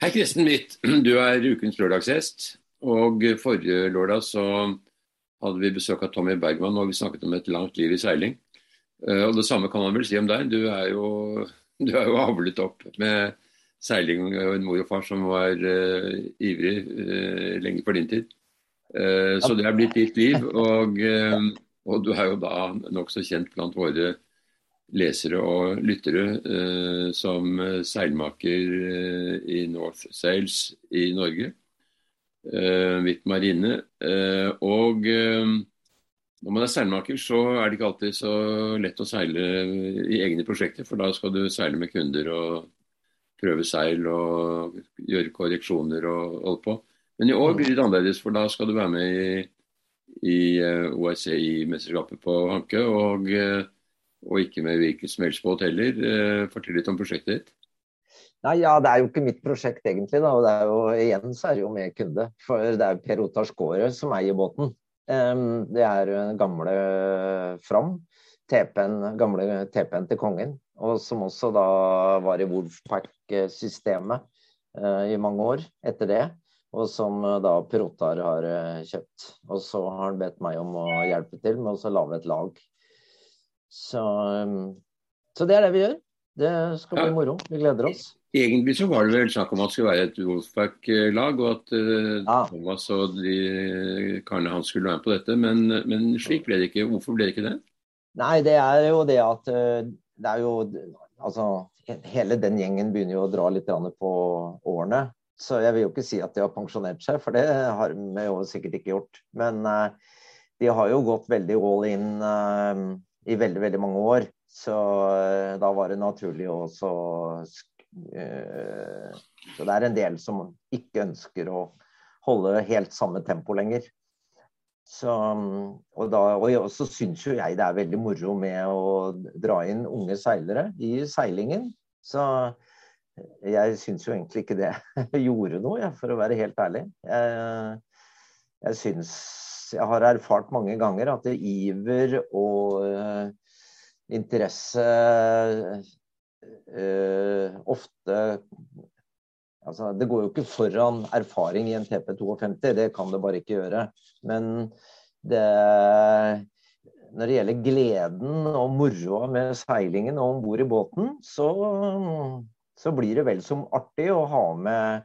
Hei, Kristen Mitt. Du er ukens lørdagsgjest. Og forrige lørdag så hadde vi besøk av Tommy Bergman, og vi snakket om et langt liv i seiling. Eh, og Det samme kan man vel si om deg. Du er jo, du er jo avlet opp med seiling og en mor og far som var uh, ivrig uh, lenge for din tid. Uh, så det er blitt ditt liv. Og, og du er jo da nokså kjent blant våre lesere og lyttere som seilmaker i North Sails i Norge. Hvitt marine. og når man er seilmaker, så er det ikke alltid så lett å seile i egne prosjekter, for da skal du seile med kunder og prøve seil og gjøre korreksjoner og holde på. Men i år blir det litt annerledes, for da skal du være med i, i eh, OSCI-mesterskapet på Hanke. Og, eh, og, ikke med hvilken som helst båt heller. Eh, fortell litt om prosjektet ditt. Nei, ja, Det er jo ikke mitt prosjekt egentlig. da, og det er jo, Igjen så er det jo med kunde. For det er Per Otar Skåre som eier båten. Det er gamle Fram. TP-en, gamle TP-en til kongen og som også da var i Wolfpack-systemet eh, i mange år etter det. Og som da Per Otar har eh, kjøpt. Og så har han bedt meg om å hjelpe til med å lage et lag. Så, så, det er det vi gjør. Det skal bli moro. Vi gleder oss. Egentlig så var det vel snakk om at det skulle være et Wolfpack-lag, og at uh. Thomas og de karene hans skulle være med på dette. Men, men, slik ble det ikke. Hvorfor ble det ikke det? Nei, det er jo det at uh, det er jo Altså, hele den gjengen begynner jo å dra litt på årene. Så jeg vil jo ikke si at de har pensjonert seg, for det har vi jo sikkert ikke gjort. Men uh, de har jo gått veldig all in uh, i veldig, veldig mange år. Så uh, da var det naturlig også Så det er en del som ikke ønsker å holde helt samme tempo lenger. Så, og, da, og så syns jo jeg det er veldig moro med å dra inn unge seilere i seilingen. Så jeg syns jo egentlig ikke det gjorde noe, for å være helt ærlig. Jeg, jeg syns Jeg har erfart mange ganger at det iver og uh, interesse uh, ofte Altså, det går jo ikke foran erfaring i en TP52, det kan det bare ikke gjøre. Men det, når det gjelder gleden og moroa med seilingen og om bord i båten, så, så, blir det vel som artig å ha med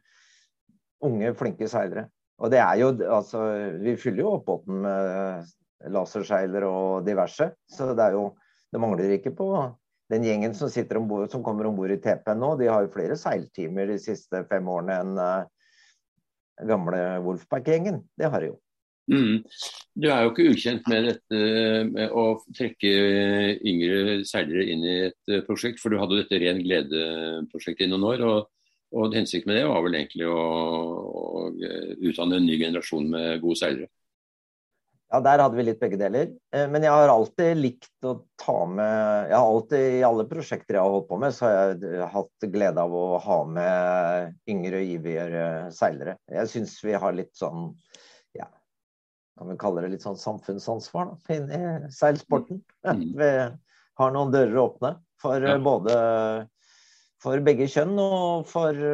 unge, flinke seilere. Og det er jo, altså, Vi fyller jo opp båten med laserseiler og diverse, så det er jo Det mangler ikke på den gjengen som, ombord, som kommer om bord i TP nå, de har jo flere seiltimer de siste fem årene enn uh, gamle Wolfpack-gjengen. Det har de jo. Mm. Du er jo ikke ukjent med dette med å trekke yngre seilere inn i et eh, prosjekt, for du hadde dette Ren glede-prosjektet i noen år. og, og Hensikten med det var vel egentlig å, å utdanne en ny generasjon med gode seilere? Ja, der hadde vi litt begge deler. Eh, men jeg har alltid likt å ta med Jeg har alltid, I alle prosjekter jeg har holdt på med, så har jeg hatt glede av å ha med yngre, ivrigere seilere. Jeg syns vi har litt sånn ja, kan vi kalle det litt sånn samfunnsansvar da, inni seilsporten. Mm. Vi har noen dører åpne for ja. både for begge kjønn og for,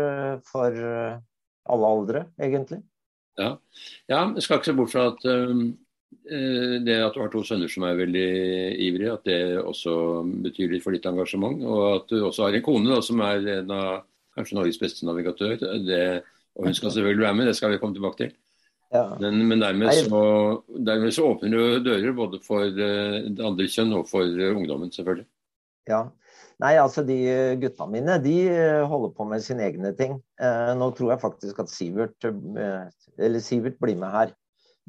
for alle aldre, egentlig. Ja. ja, jeg skal ikke se bort fra at um, Eh, det at du har to sønner som er veldig ivrige, at det også betyr litt for ditt engasjement. Og at du også har en kone da, som er en av kanskje Norges beste navigatør. Det, og hun skal selvfølgelig være med, det skal vi komme tilbake til. Ja. Men, men dermed, så, dermed, så, åpner du dører både for eh, det andre kjønn og for eh, ungdommen, selvfølgelig. Ja. Nei, altså de gutta mine de holder på med sine egne ting. nå tror jeg faktisk at Sivert, eller Sivert blir med her.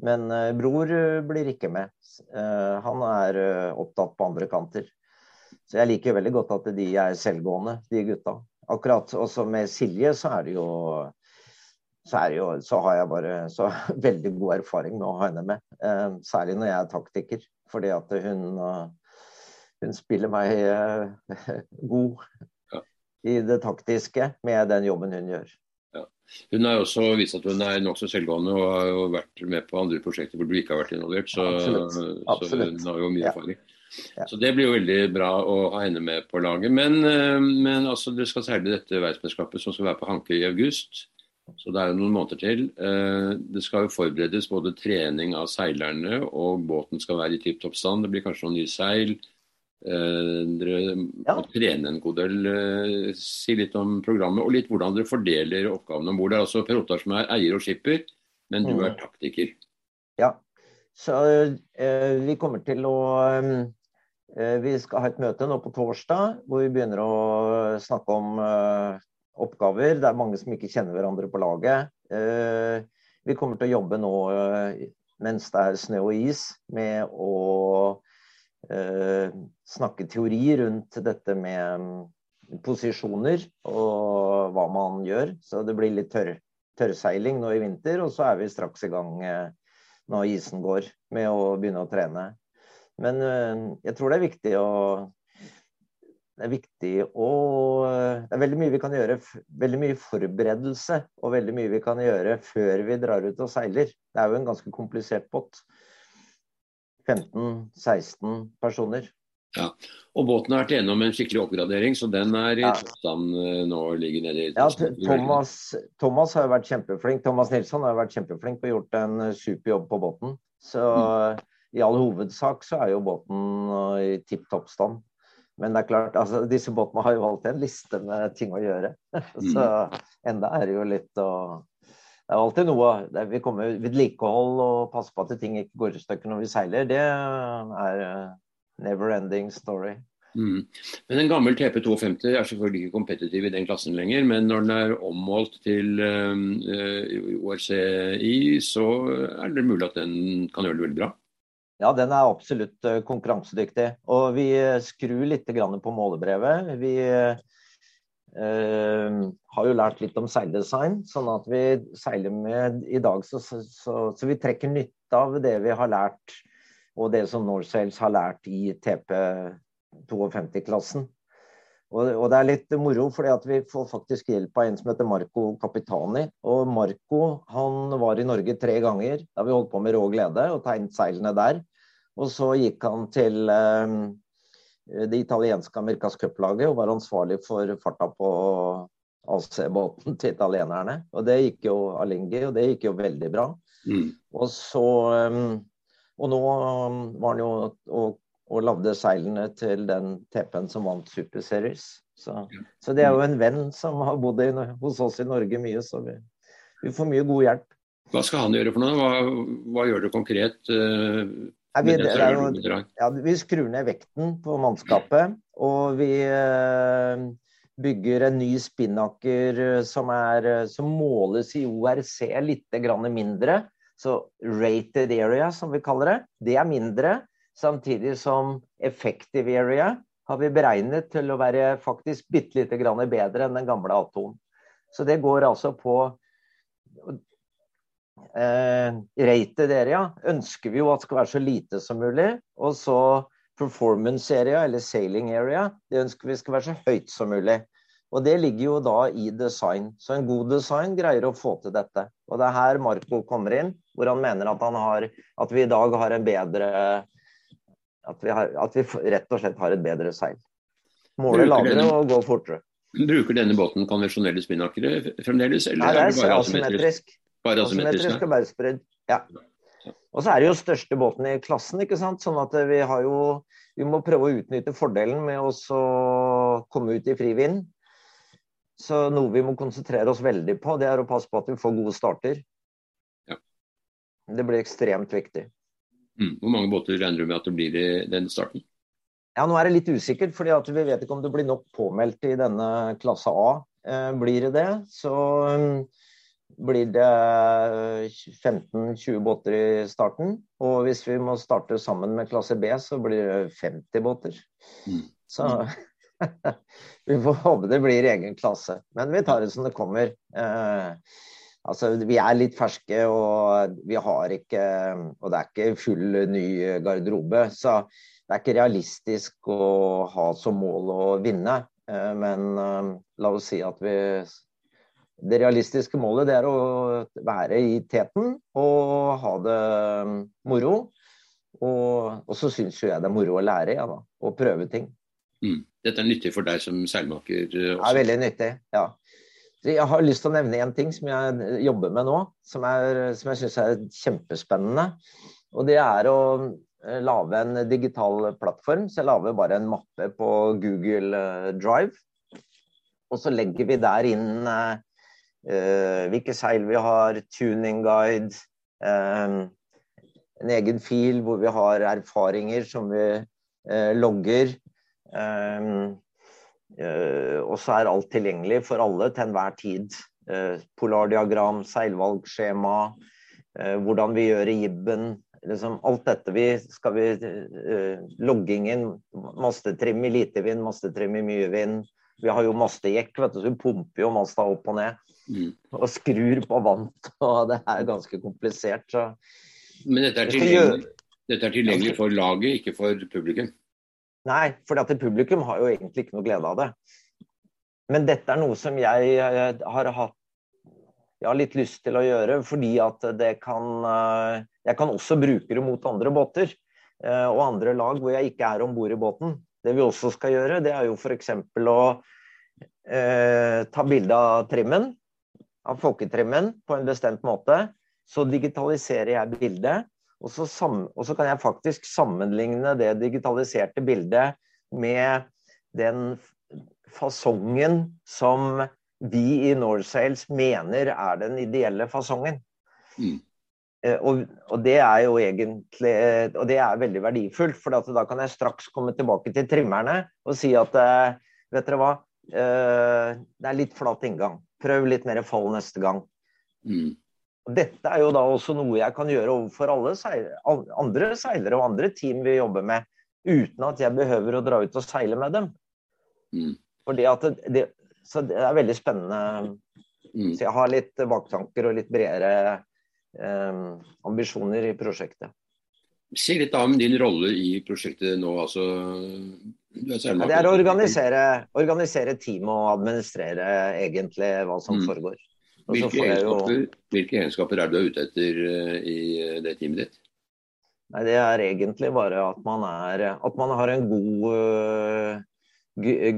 Men eh, bror eh, blir ikke med. Eh, han er opptatt på andre kanter. Så jeg liker veldig godt at de er selvgående, de gutta. Akkurat også med Silje så er det jo så, er det jo, så har jeg bare så veldig god erfaring med å ha henne med. Eh, særlig når jeg er taktiker. Fordi at hun, hun spiller meg eh, god i det taktiske med den jobben hun gjør. Hun har også vist at hun er nokså selvgående og har jo vært med på andre prosjekter hvor du ikke har vært involvert. Så, Absolutt. Absolutt. så hun har jo mye erfaring. Ja. Så Det blir jo veldig bra å ha henne med på laget. Men, eh, men altså, det skal seile dette verdensmesterskapet som skal være på Hanke i august. Så det er jo noen måneder til. Eh, det skal jo forberedes både trening av seilerne, og båten skal være i tipp topp stand. Det blir kanskje noen nye seil. Eh, ja. må trene en god del. Si litt om programmet, og litt hvordan dere fordeler oppgavene om bord. Det er altså Per Ottar som er eier og skipper, men du mm. er taktiker. Ja, så eh, vi kommer til å eh, Vi skal ha et møte nå på torsdag hvor vi begynner å snakke om eh, oppgaver. Det er mange som ikke kjenner hverandre på laget. Eh, vi kommer til å jobbe nå eh, mens det er snø og is, med å eh, snakke teori rundt dette med mm, posisjoner og hva man gjør. Så det blir litt tørr, tørrseiling nå i vinter, og så er vi straks i gang når isen går, med å begynne å trene. Men eh, jeg tror det er viktig å det er viktig å Det er veldig mye vi kan gjøre. Veldig mye forberedelse og veldig mye vi kan gjøre før vi drar ut og seiler. Det er jo en ganske komplisert båt. 15-16 personer. Ja, og båten har vært gjennom en skikkelig oppgradering, så den er i ja. toppstand eh, nå. ligger nede i Ja, Thomas, Thomas, har vært kjempeflink. Thomas Nilsson har vært kjempeflink og gjort en eh, super jobb på båten. Så mm. i all hovedsak så er jo båten eh, i tipp topp stand. Men det er klart, altså, disse båtene har jo alltid en liste med ting å gjøre. så mm. enda er det jo litt å det er alltid noe vi kommer, Vedlikehold og passer på at ting ikke går i stykker når vi seiler, det er never ending story. Mm. Men En gammel TP52 er selvfølgelig ikke kompetitiv i den klassen lenger, men når den er ommålt til uh, eh, ORCI, så er det mulig at den kan gjøre det veldig bra? Ja, den er absolutt konkurransedyktig. Og vi skrur litt på målebrevet. Vi har jo lært litt om seildesign, sånn at vi seiler med i dag så, så, så, så vi trekker nytte av det vi har lært og det som Norsails har lært i TP52-klassen. Og, og, det er litt moro, fordi vi får faktisk hjelp av en som heter Marco Capitani. Og Marco han var i Norge tre ganger da vi holdt på med rå glede og tegnet seilene der. Og så gikk han til eh, det italienske Amerikas Cup-laget og var ansvarlig for farta på AC-båten til italienerne. Og det gikk jo Alingi, og det gikk jo veldig bra. Mm. Og så um, og nå um, var han jo og, og lagde seilene til den TP-en som vant Superseries. Så, så, det er jo en venn som har bodd i, hos oss i Norge mye, så vi, vi, får mye god hjelp. Hva skal han gjøre for noe? Hva, hva gjør du konkret? Nei, vi, jo, ja, vi, skrur ned vekten på mannskapet, og vi uh, bygger en ny spinnaker uh, som, er, som måles i ORC litt mindre. Så rated area, som vi kaller det, det er mindre. Samtidig som effective area har vi beregnet til å være faktisk bitte lite grann bedre enn den gamle A2-en. Så det går altså på eh, rated area ønsker vi jo at skal være så lite som mulig. Og så performance area, eller sailing area, det ønsker vi skal være så høyt som mulig. Og det ligger jo da i design. Så en god design greier å få til dette. Og det er her Marco kommer inn, hvor han mener at, han har, at vi i dag har en bedre at vi, har, at vi, rett og slett har et bedre seil. Måle lavere og gå fortere. Bruker denne båten konvensjonelle spinnakere fremdeles? Eller Nei, det er, er det bare asymmetrisk. Asymmetrisk og baugspredd. Ja. Og så er det jo største båten i klassen, ikke sant. Sånn at vi har jo Vi må prøve å utnytte fordelen med å komme ut i fri vind. Så noe vi må konsentrere oss veldig på, det er å passe på at vi får gode starter. Ja. Det blir ekstremt viktig. Mm. Hvor mange båter regner du med at det blir i den starten? Ja, Nå er det litt usikkert, fordi vi vet ikke om det blir nok påmeldt i denne klasse A. Eh, blir det det, så blir det 15-20 båter i starten. Og hvis vi må starte sammen med klasse B, så blir det 50 båter. Mm. Så vi får håpe det blir egen klasse. Men vi tar det som det kommer. Eh, altså, vi er litt ferske, og vi har ikke Og det er ikke full ny garderobe. Så det er ikke realistisk å ha som mål å vinne. Eh, men eh, la oss si at vi Det realistiske målet det er å være i teten og ha det moro. Og, og så syns jo jeg det er moro å lære, ja, da. Og prøve ting. Mm. Dette er nyttig for deg som seilmaker også? er veldig nyttig. ja. Jeg har lyst til å nevne én ting som jeg jobber med nå, som, er, som jeg syns er kjempespennende. Og det er å eh, lage en digital plattform. Så jeg lager bare en mappe på Google eh, Drive. Og så legger vi der inn hvilke seil vi har, tuning guide, uh, en egen fil hvor vi har erfaringer som vi uh, logger. Eh, og så er alt tilgjengelig for alle til enhver tid. Eh, polardiagram, seilvalgskjema, eh, hvordan vi gjør i jibben. Liksom, alt dette vi skal vi Loggingen, mastetrim i lite vind, mastetrim i mye vind. Vi har jo mastejekk, vet du, så vi pumper jo masta opp og ned. Mm. Og skrur på vant, og det er ganske komplisert. Så. Men dette er, tilgjengelig, dette er tilgjengelig for laget, ikke for publikum? Nei, for publikum har jo egentlig ikke noe glede av det. Men dette er noe som jeg har hatt jeg har litt lyst til å gjøre, fordi at det kan eh, Jeg kan også bruke det mot andre båter eh, og andre lag hvor jeg ikke er om bord i båten. Det vi også skal gjøre, det er jo f.eks. å eh, ta bilde av trimmen, av folketrimmen, på en bestemt måte. Så digitaliserer jeg bildet, og så, og så, kan jeg faktisk sammenligne det digitaliserte bildet med den fasongen som vi i Northsales mener er den ideelle fasongen. Mm. Eh, og, og, det er jo egentlig Og det er veldig verdifullt, for da kan jeg straks komme tilbake til trimmerne og si at eh, vet dere hva, eh, det er litt flat inngang. Prøv litt mer fall neste gang. Mm. Dette er jo da også noe jeg kan gjøre overfor alle seilere, andre seilere og andre team vi jobber med, uten at jeg behøver å dra ut og seile med dem. Mm. Fordi at det, det, så det er veldig spennende. Mm. Så jeg har litt baktanker og litt bredere eh, ambisjoner i prosjektet. Si litt om din rolle i prosjektet nå. altså Det er å organisere, organisere team og administrere egentlig hva som mm. foregår. Hvilke egenskaper, jo... hvilke egenskaper, er du ute etter uh, i eh, det teamet ditt? Nei, Det er egentlig bare at man, er, at man har en god uh,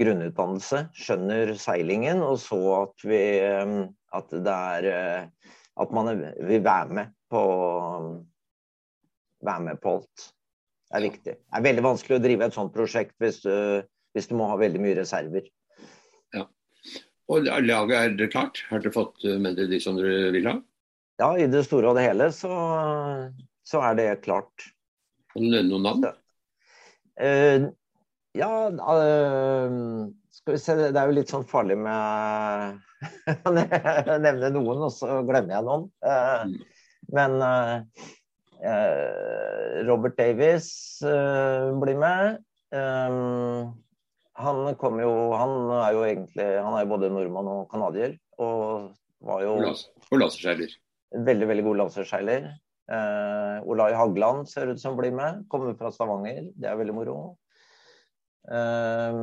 grunnutdannelse, skjønner seilingen, og så at vi at det er At man vil være med på være med på alt. Det er viktig. Det er veldig vanskelig å drive et sånt prosjekt hvis du, hvis du må ha veldig mye reserver. Ja. Og laget er det klart? Har dere fått eh, med dere de som dere vil ha? Ja, i det store og det hele så, så er det klart. Kan du nevne noen navn? Uh, ja, uh, skal vi se. Det er jo litt sånn farlig med å nevne noen, og så glemmer jeg noen. Uh, men Robert Davies blir med. Han kom jo Han er jo egentlig Han er jo både nordmann og canadier. Og var jo Og laserseiler. Veldig, veldig god laserseiler. Eh, Olai Hagland ser ut som blir med. Kommer fra Stavanger. Det er veldig moro. Eh,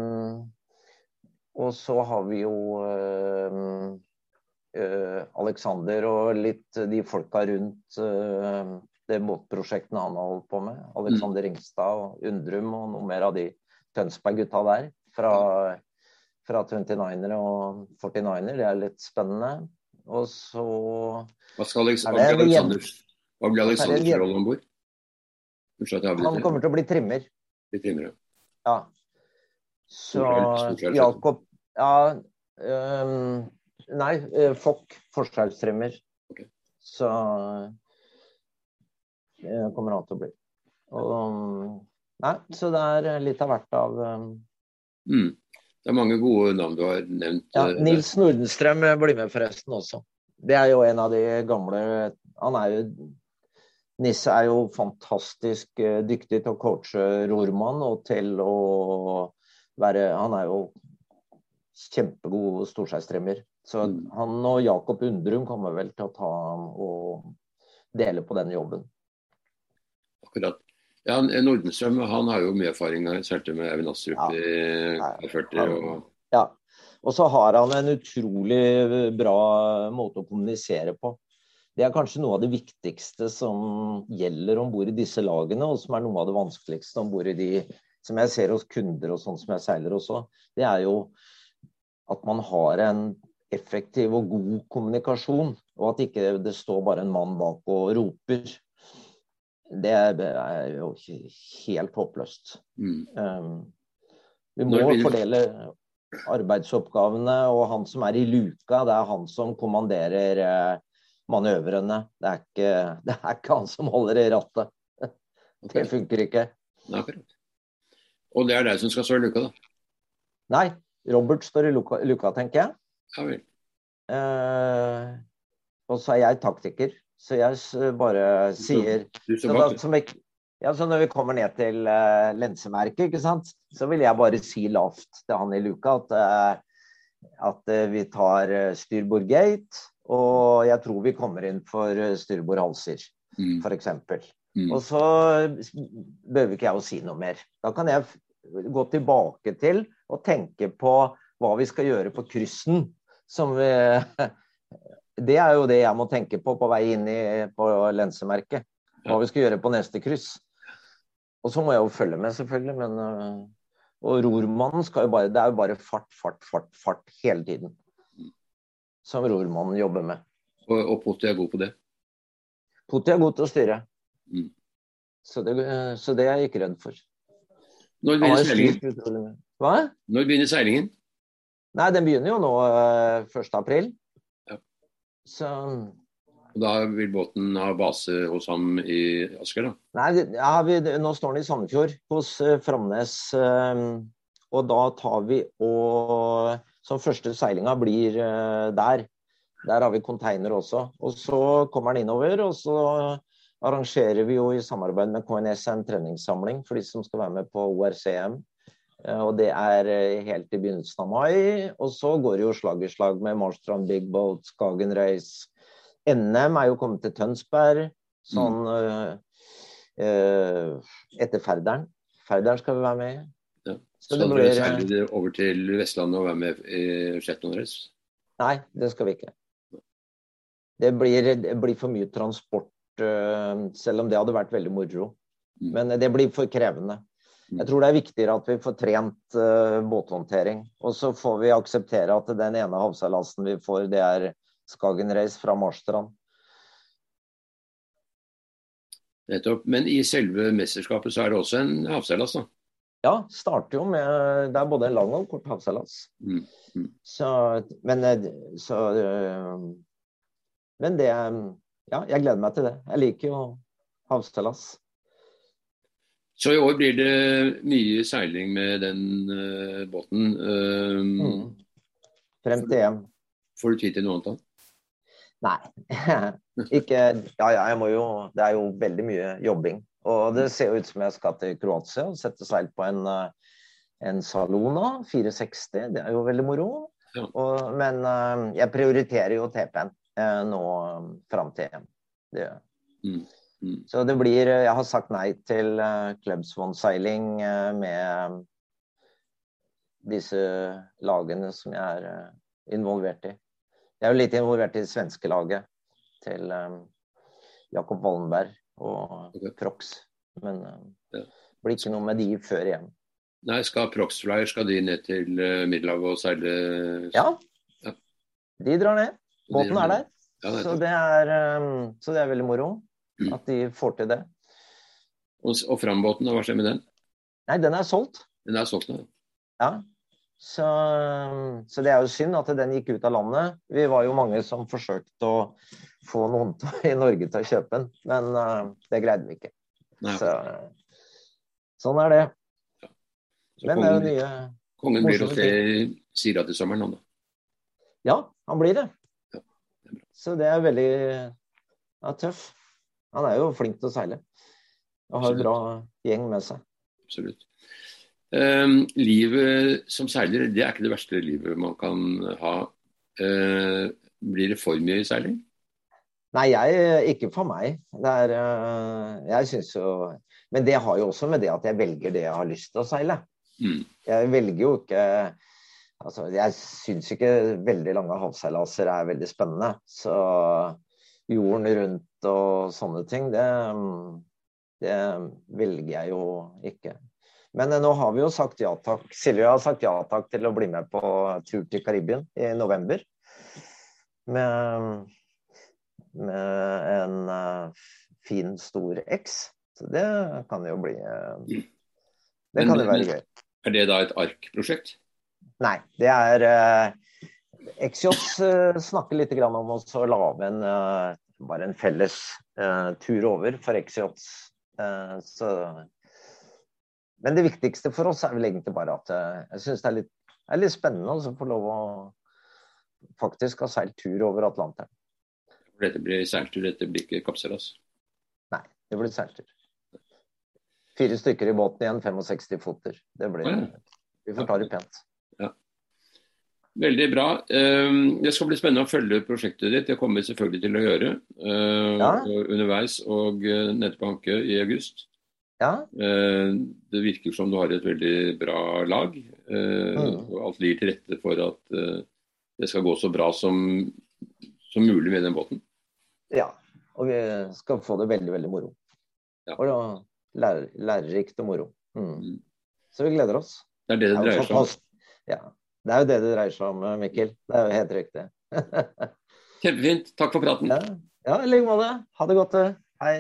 og så har vi jo eh, eh Alexander og litt de folka rundt eh, det båtprosjektene han har holdt på med. Alexander mm. Ringstad og Undrum og noe mer av de Tønsberg-gutta der fra, fra 29-ere og 49-er. Det er litt spennende. Og så Hva skal Alexander, Alexander, hva blir Alexanders rolle om bord? Han kommer til å bli trimmer. Bli trimmer, ja. ja. Så Jakob Ja. Um, nei, Fock, Fokk. Forsvarstrimmer. Okay. Så det kommer han til å bli. Og, nei, så det er litt av hvert av um, Mm. Det er mange gode navn du har nevnt. Ja, eh, Nils Nordenstrøm blir med forresten også. Det er jo en av de gamle Han er jo Nisse er jo fantastisk eh, dyktig til å coache rormann og til å være Han er jo kjempegod storseistremmer. Så mm. han og Jakob Undrum kommer vel til å ta og dele på den jobben. Akkurat. Ja, Nordenstrøm han har jo mye erfaring. Han seilte med Eivind Astrup i 40 og... Ja. Og så har han en utrolig bra måte å kommunisere på. det er kanskje noe av det viktigste som gjelder om bord i disse lagene, og som er noe av det vanskeligste om bord i de som jeg ser hos kunder og sånn som jeg seiler også. Det er jo at man har en effektiv og god kommunikasjon, og at ikke det står bare en mann bak og roper. Det er jo helt håpløst. Mm. Um, vi må fordele arbeidsoppgavene, og han som er i luka, det er han som kommanderer eh, manøvrene. Det er, ikke, det er ikke han som holder i rattet. Det funker ikke. Akkurat. Og det er deg som skal stå i luka, da? Nei, Robert står i luka, luka tenker jeg. Ja vel. Eh, og så er jeg taktiker, så jeg bare sier så, da, som, ja, så når vi kommer ned til uh, lensemerket, ikke sant, så vil jeg bare si lavt til han i luka at, uh, at uh, vi tar uh, styrbord gate, og jeg tror vi kommer inn for uh, styrbord halser, mm. f.eks. Mm. Og så behøver ikke jeg å si noe mer. Da kan jeg gå tilbake til og tenke på hva vi skal gjøre på kryssen. Som vi, det er jo det jeg må tenke på på vei inn i, på lensemerket. Hva vi skal gjøre på neste kryss. Og så må jeg jo følge med, selvfølgelig. Men, øh, og rormannen skal jo bare Det er jo bare fart, fart, fart, fart hele tiden. Som rormannen jobber med. Og, og Poti er god på det? Poti er god til å styre. Mm. Så, det, øh, så, det, er jeg ikke redd for. Når begynner seilingen? Hva? Når begynner seilingen? Nei, den begynner jo nå 1. Så Da vil båten ha base hos ham i Asker, da? Nei, ja, vi, nå står den i Sandefjord, hos uh, Framnes. Uh, og da tar vi og Som første seilinga blir uh, der. Der har vi container også. Og så kommer den innover, og så arrangerer vi jo i samarbeid med KNS en treningssamling for de som skal være med på ORCM. Og det er helt i begynnelsen av mai. Og så går det jo slag i slag med Marstrand Big Boat, Skagen Race, NM er jo kommet til Tønsberg sånn mm. uh, etter Færderen. Færderen skal vi være med i. Ja. Så, så dere seiler over til Vestlandet og være med i Shetland Race? Nei, det skal vi ikke. Det blir, det blir for mye transport, uh, selv om det hadde vært veldig moro. Mm. Men det blir for krevende. Mm. Jeg tror det er viktigere at vi får trent uh, båthåndtering. Og så får vi akseptere at den ene havseilasen vi får, det er Skagen Race fra Marstrand. Nettopp. Men i selve mesterskapet så er det også en havseilas, da? Ja, starter jo med Det er både en lang og en kort havseilas. Mm. Mm. Så Men eh, så eh, Men det Ja, jeg gleder meg til det. Jeg liker jo havseilas. Så i år blir det mye seiling med den uh, båten. Um, mm. Frem til EM. Får du tid til noe annet? da? Nei. ikke Ja, ja, jeg må jo Det er jo veldig mye jobbing. Og det ser jo ut som jeg skal til Kroatia og sette seil på en, eh, en Salona 460. Det er jo veldig moro. Ja. Og, men uh, jeg prioriterer jo TP-en nå fram til EM. Det gjør jeg. Mm. Mm. Så det blir Jeg har sagt nei til uh, uh, med disse lagene som jeg er involvert i. Jeg er jo litt involvert i det svenske laget til Jakob Wallenberg og okay. Prox. Men det blir ikke noe med de før igjen. Nei, skal Proxflyer skal de ned til Middelhavet og seile? Ja. ja. de drar ned. Båten er der. Ja, så, det er, så, det er, veldig moro. At de får til det. Og, og Frambåten, hva skjer med den? Nei, den er solgt. Den er solgt nå? Ja. Så, så, det er jo synd at den gikk ut av landet. Vi var jo mange som forsøkte å få noen i Norge til å kjøpe den, men uh, det greide vi ikke. Så, sånn er det. Ja. men kongen, det er jo nye Kongen blir hos deg Sira til sommeren, han da? Ja, han blir det. Ja, det så det er veldig ja, tøff. Han er jo flink til å seile og har en bra gjeng med seg. Absolutt. Um, livet som seiler, det er ikke det verste livet man kan ha. Uh, blir det for mye seiling? Nei, jeg, ikke for meg. Det er, uh, jeg syns jo Men det har jo også med det at jeg velger det jeg har lyst til å seile. Mm. Jeg velger jo ikke Altså, jeg syns ikke veldig lange havseilaser er veldig spennende. Så jorden rundt og sånne ting, det, det velger jeg jo ikke. Men nå har vi jo sagt ja takk. Silje har sagt ja takk til å bli med på tur til Karibien i november. Med, med en uh, fin, stor X. Så det kan jo bli uh, Det kan jo være gøy. Er det da et ARK-prosjekt? Nei, det er Exios snakker litt om å lage en, bare en felles eh, tur over for Exiots. men det viktigste for oss er vel egentlig bare at jeg syns det er litt, er litt spennende å få lov å faktisk ha seilt tur over Atlanteren. Dette blir seiltur, dette blir ikke kappseilas? Nei, det blir seiltur. Fire stykker i båten igjen, 65 foter. Det blir, Vi får ta det pent. Ja. Veldig bra. Ehm, det skal bli spennende å følge prosjektet ditt. Det kommer vi selvfølgelig til å gjøre eh, ja. underveis og nettbanke på Hanke i august. Ja. Eh, det virker som du har et veldig bra lag. Mm. Og alt ligger til rette for at det skal gå så bra som, som mulig med den båten. Ja, og vi skal få det veldig, veldig moro. Ja. Og lærer, lærerikt og moro. Mm. mm. Så vi gleder oss. Det er det det dreier seg om. Ja. Det er jo det det dreier seg om, Mikkel. Det er jo helt riktig. Kjempefint. Takk for praten. Ja, i like måte. Ha det godt. Hei.